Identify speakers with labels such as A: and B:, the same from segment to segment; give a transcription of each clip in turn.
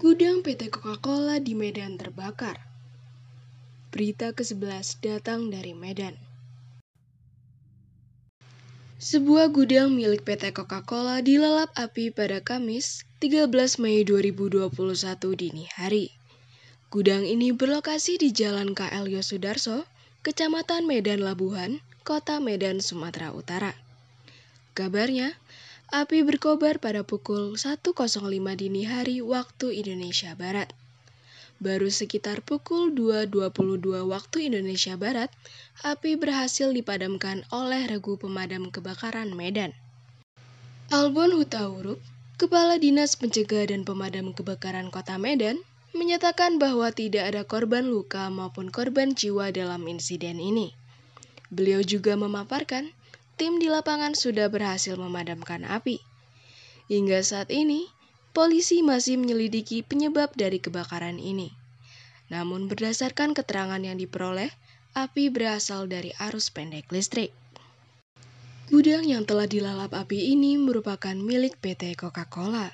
A: Gudang PT Coca-Cola di Medan terbakar. Berita ke-11 datang dari Medan. Sebuah gudang milik PT Coca-Cola dilalap api pada Kamis, 13 Mei 2021 dini hari. Gudang ini berlokasi di Jalan KL Yosudarso, Kecamatan Medan Labuhan, Kota Medan, Sumatera Utara. Kabarnya, Api berkobar pada pukul 1.05 dini hari waktu Indonesia Barat. Baru sekitar pukul 2.22 waktu Indonesia Barat, api berhasil dipadamkan oleh regu pemadam kebakaran Medan. Albon Hutauruk, Kepala Dinas Pencegah dan Pemadam Kebakaran Kota Medan, menyatakan bahwa tidak ada korban luka maupun korban jiwa dalam insiden ini. Beliau juga memaparkan tim di lapangan sudah berhasil memadamkan api. Hingga saat ini, polisi masih menyelidiki penyebab dari kebakaran ini. Namun berdasarkan keterangan yang diperoleh, api berasal dari arus pendek listrik. Gudang yang telah dilalap api ini merupakan milik PT Coca-Cola.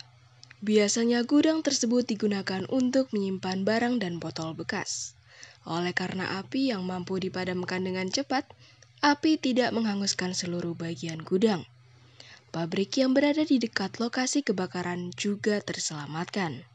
A: Biasanya gudang tersebut digunakan untuk menyimpan barang dan botol bekas. Oleh karena api yang mampu dipadamkan dengan cepat, api tidak menghanguskan seluruh bagian gudang. Pabrik yang berada di dekat lokasi kebakaran juga terselamatkan.